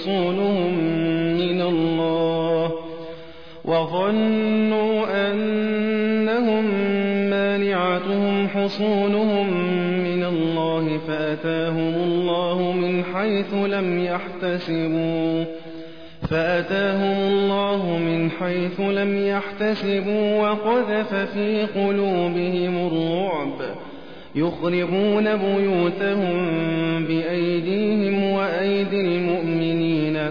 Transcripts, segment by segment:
حصولهم من الله وظنوا أنهم مانعتهم حصولهم من الله فأتاهم الله من حيث لم يحتسبوا فأتاهم الله من حيث لم يحتسبوا وقذف في قلوبهم الرعب يخربون بيوتهم بأيديهم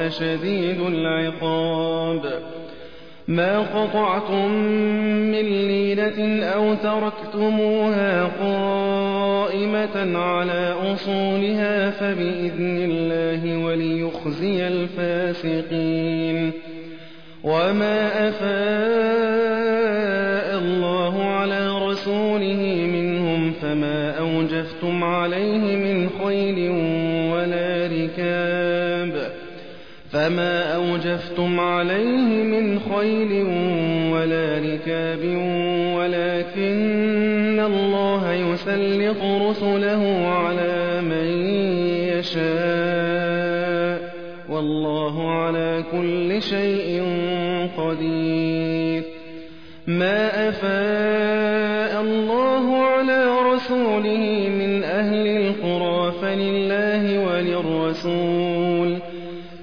الله شديد العقاب. ما قطعتم من لينة أو تركتموها قائمة على أصولها فبإذن الله وليخزي الفاسقين. وما أفاء الله على رسوله منهم فما أوجفتم عليه من خيل فما أوجفتم عليه من خيل ولا ركاب ولكن الله يسلط رسله على من يشاء والله على كل شيء قدير. ما أفاء الله على رسوله من أهل القرى فلله وللرسول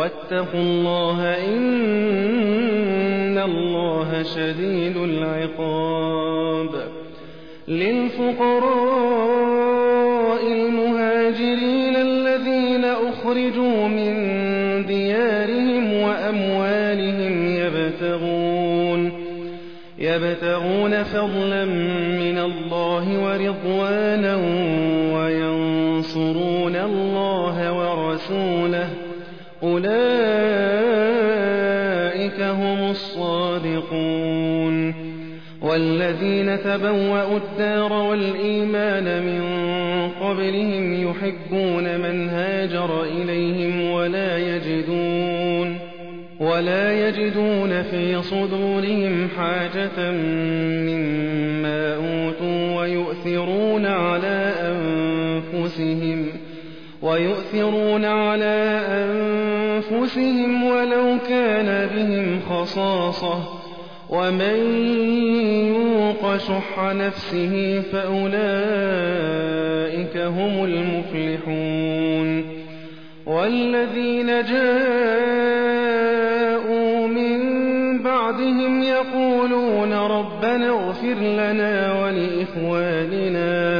واتقوا الله إن الله شديد العقاب. للفقراء المهاجرين الذين أخرجوا من ديارهم وأموالهم يبتغون يبتغون فضلا من الله ورضوانا وينصرون الله ورسوله. أولئك هم الصادقون والذين تبوأوا الدار والإيمان من قبلهم يحبون من هاجر إليهم ولا يجدون ولا يجدون في صدورهم حاجة مما أوتوا ويؤثرون على أنفسهم ويؤثرون على أنفسهم ولو كان بهم خصاصة. ومن يوق شح نفسه فأولئك هم المفلحون. والذين جاءوا من بعدهم يقولون ربنا اغفر لنا ولإخواننا.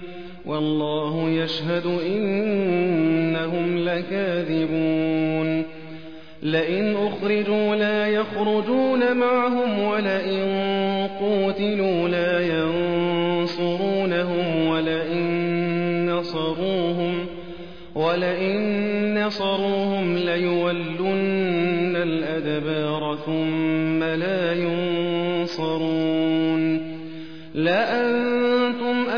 والله يشهد إنهم لكاذبون. لئن أخرجوا لا يخرجون معهم ولئن قوتلوا لا ينصرونهم ولئن نصروهم ولئن نصروهم ليولن الأدبار ثم لا ينصرون. لأنتم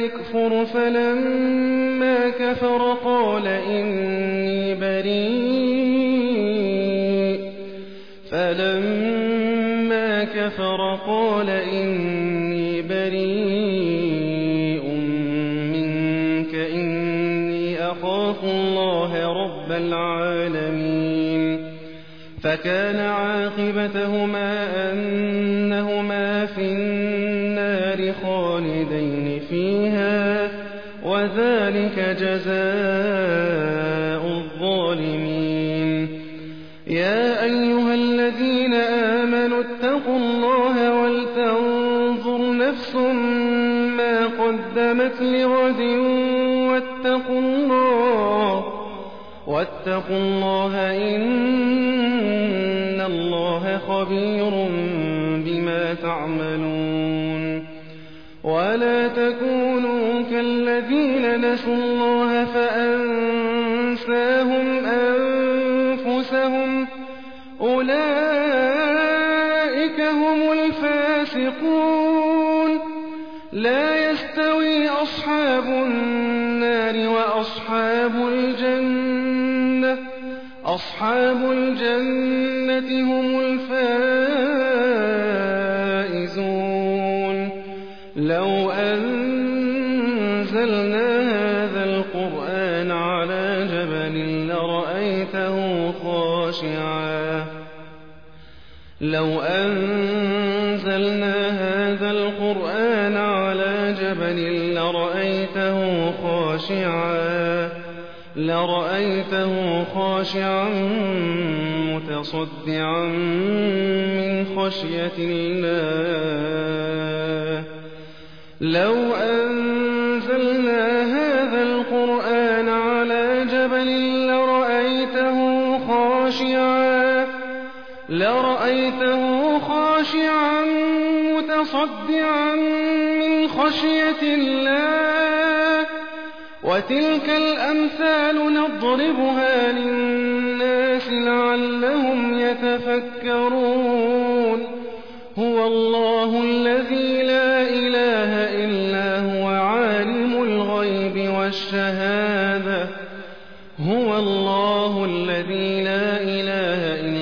اكفر فلما كفر قال إني بريء. فلما كفر قال إني بريء منك إني أخاف الله رب العالمين. فكان عاقبتهما أنهما في النار خالدين فيها وذلك جزاء الظالمين. يا أيها الذين آمنوا اتقوا الله ولتنظر نفس ما قدمت لغد واتقوا الله إن الله خبير بما تعملون. ولا تكونوا كالذين نسوا الله فأنساهم أنفسهم أولئك هم الفاسقون لا يستوي أصحاب النار وأصحاب الجنة أصحاب الجنة هم الفائزون جبل لرأيته خاشعا. لو أنزلنا هذا القرآن على جبل لرأيته خاشعا لرأيته خاشعا متصدعا من خشية الله. لو أنزلنا متصدعا من خشية الله وتلك الأمثال نضربها للناس لعلهم يتفكرون. هو الله الذي لا إله إلا هو عالم الغيب والشهادة. هو الله الذي لا إله إلا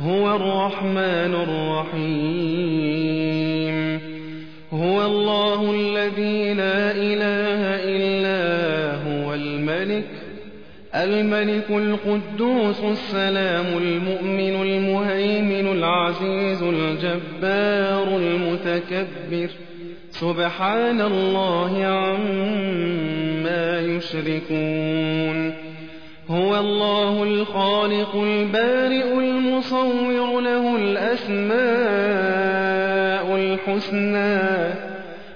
هو الرحمن الرحيم. هو الله الذي لا إله إلا هو الملك. الملك القدوس السلام المؤمن المهيمن العزيز الجبار المتكبر. سبحان الله عما يشركون. هو الله الخالق البارئ المصور له الأسماء الحسنى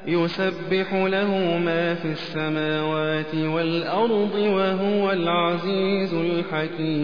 يسبح له ما في السماوات والأرض وهو العزيز الحكيم.